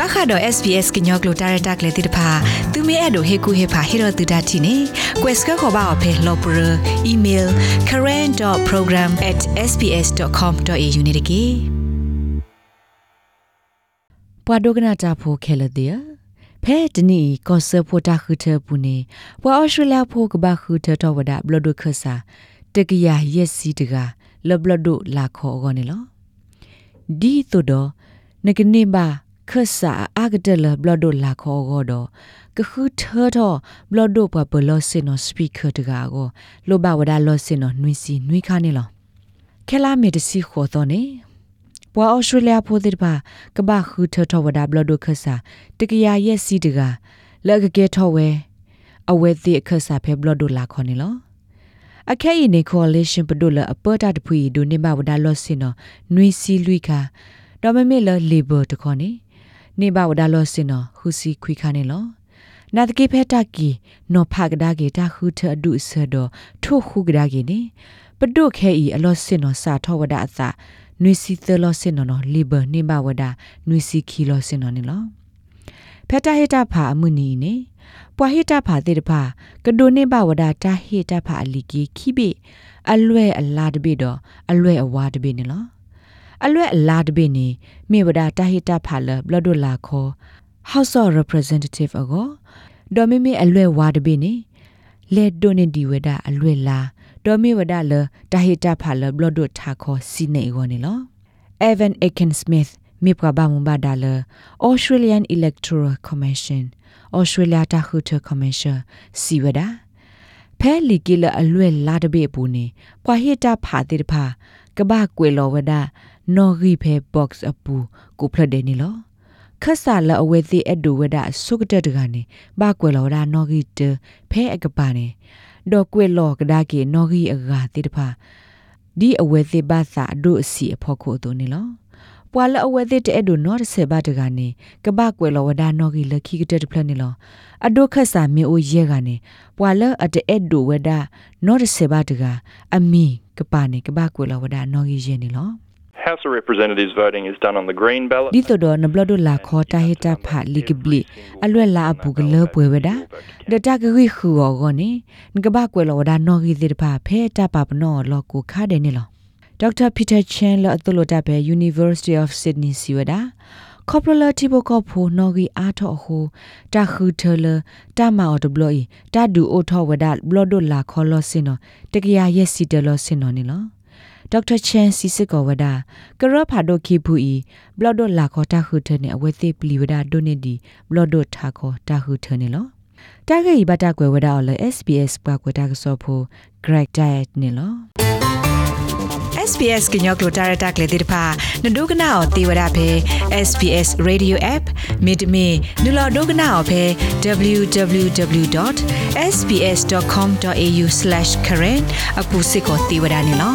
ပခါတော့ SPS ကညောကလိုတာရတာကလေးတိတဖာသူမဲအဲ့တို့ဟေကူဟေဖာဟေရတူဒတ်တီနေ quest ကခေါ်ပါအဖေလော်ပရ email current.program@sps.com.au နေတကေပွာဒိုကနာတာဖိုခဲလတဲ့ဖဲတနီကောဆဖိုတာခထပူနေပွာအော်စတြေးလျဖိုကဘာခထတော်ဝဒဘလဒုခဆာတကရရက်စီတကလဘလဒုလာခေါ်ကောနေလောဒီတုဒနကနေဘာ ခဆာအာဂဒလဘလဒုလာခေါ်ကောတော့ကခုထောတော့ဘလဒုပပလောစင်နစပီကာတကာကိုလောဘဝဒလောစင်နနွီစီနွီခါနေလောခဲလာမီတစီခေါ်တော့နေပွာဩစတြေးလျဖိုဒီပါကဘာခူထထဝဒဘလဒုခဆာတကရရဲ့စီတကလက်ကကဲထောဝဲအဝဲတိအခဆာဖဲဘလဒုလာခေါ်နေလောအခဲရင်နေ coalition ပဒုလအပေါ်တာတဖွေဒုနေမဝဒါလော့စင်နနွီစီလွိခါဒေါ်မမေလ labor တခေါ်နေ နေဘဝဒါလော့စင်နဟူစီခွိခါနေလောနာတကိဖက်တာကီနော်ဖာကဒါကေတာခုထအဒုဆဒထိုခုကဒါကေနေပဒုခဲဤအလော့စင်နစာထောဝဒအသာနွီစီသလော့စင်နနော် labor နေဘဝဒါနွီစီခီလော့စင်နနေလောဖက်တာဟေတာဖာအမှုနီနေပွာဟိတဖာတေတဖာကဒိုနေဘဝဒတာဟိတဖာအလီကီခိဘေအလွဲအလာတပိတော့အလွဲအဝါတပိနေလော အလွဲအလာတပိနေမေဝဒတာဟိတဖာလဘလဒိုလာခေါ် House of Representative အကောဒေါ်မီမီအလွဲဝါတပိနေလေဒိုနေဒီဝဒအလွဲလာဒေါ်မီဝဒလတာဟိတဖာလဘလဒိုထာခေါ်စီနေကောနေလော Evan Aiken Smith မြေပကဘာမဘာဒါလ Australian Electoral Commission Australia တာခုထ Commission စီဝဒဖဲလီကီလအလွဲလာတပိပူနေပွာဟိတာဖာတိတဖာ ကဘာကွေလောဝဒနော်ဂီဖဲ box အပူကိုဖလတဲ့နေလောခဆာလအဝဲသိအဒူဝဒဆုကတက်တကနေဘာကွေလောဒါနော်ဂီတဖဲအကပါနေဒေါ်ကွေလောကဒါကေနော်ဂီအဂါတိတဖာဒီအဝဲသိဘာသာအဒုအစီအဖို့ကိုတူနေလောပွာလအဝဲသစ်တဲ့ဒိုနော့ဆေဘတ်တကနေကပကွယ်လောဝဒါနော်ဂီလခိကတဲ့ဖလနေလောအဒုခတ်စာမေအိုရဲကနေပွာလအတဲ့ဒိုဝဒါနော့ဆေဘတ်တကအမီ ကပနေကပကွယ်လောဝဒါနော်ဂီရဲနေလော House of Representatives voting is done on the green ballot. ဒီတော့တော့နဘလဒလာခေါ်တာဟတာဖာလီကဘလီအလွဲလာအပူကလပွဲဝဒဒတကဂိခူောဂောနေငကဘကွယ်လောဒါနော်ဂီဒီဖာဖဲတာပပနောလောကို ခါတယ်နေလောဒေါက်တာပီတာချန်လအတလိုတာပဲ University of Sydney စီဝဒါကော်ပိုလာတီဘကောဖိုနော်ဂီအားထောဟူတာခူထလတာမာအော်ဒဘလိုတာဒူအိုထောဝဒါဘလော့ဒိုလာခေါ်လောစင်နတကရရက်စီတလောစင်နော်နီလောဒေါက်တာချန်စီစစ်ကောဝဒါကရဖာဒိုခီဖူအီဘလော့ဒိုလာခေါ်တာခူထနေအဝဲသေးပလီဝဒါဒိုနေဒီဘလော့ဒိုထာခေါ်တာခူထနေလောတာဂေဘတာကွယ်ဝဒါအော်လဲ SBS ပွားကွယ်တာကစောဖို Greg Diet နေလော SPS ကညောကလိုတာရတာကလေးတိတဖာနဒုကနာအောတေဝရဖဲ SPS Radio App မိတမီနူလာဒုကနာအောဖဲ www.sps.com.au/current အခုစစ်ကိုတေဝရနေလော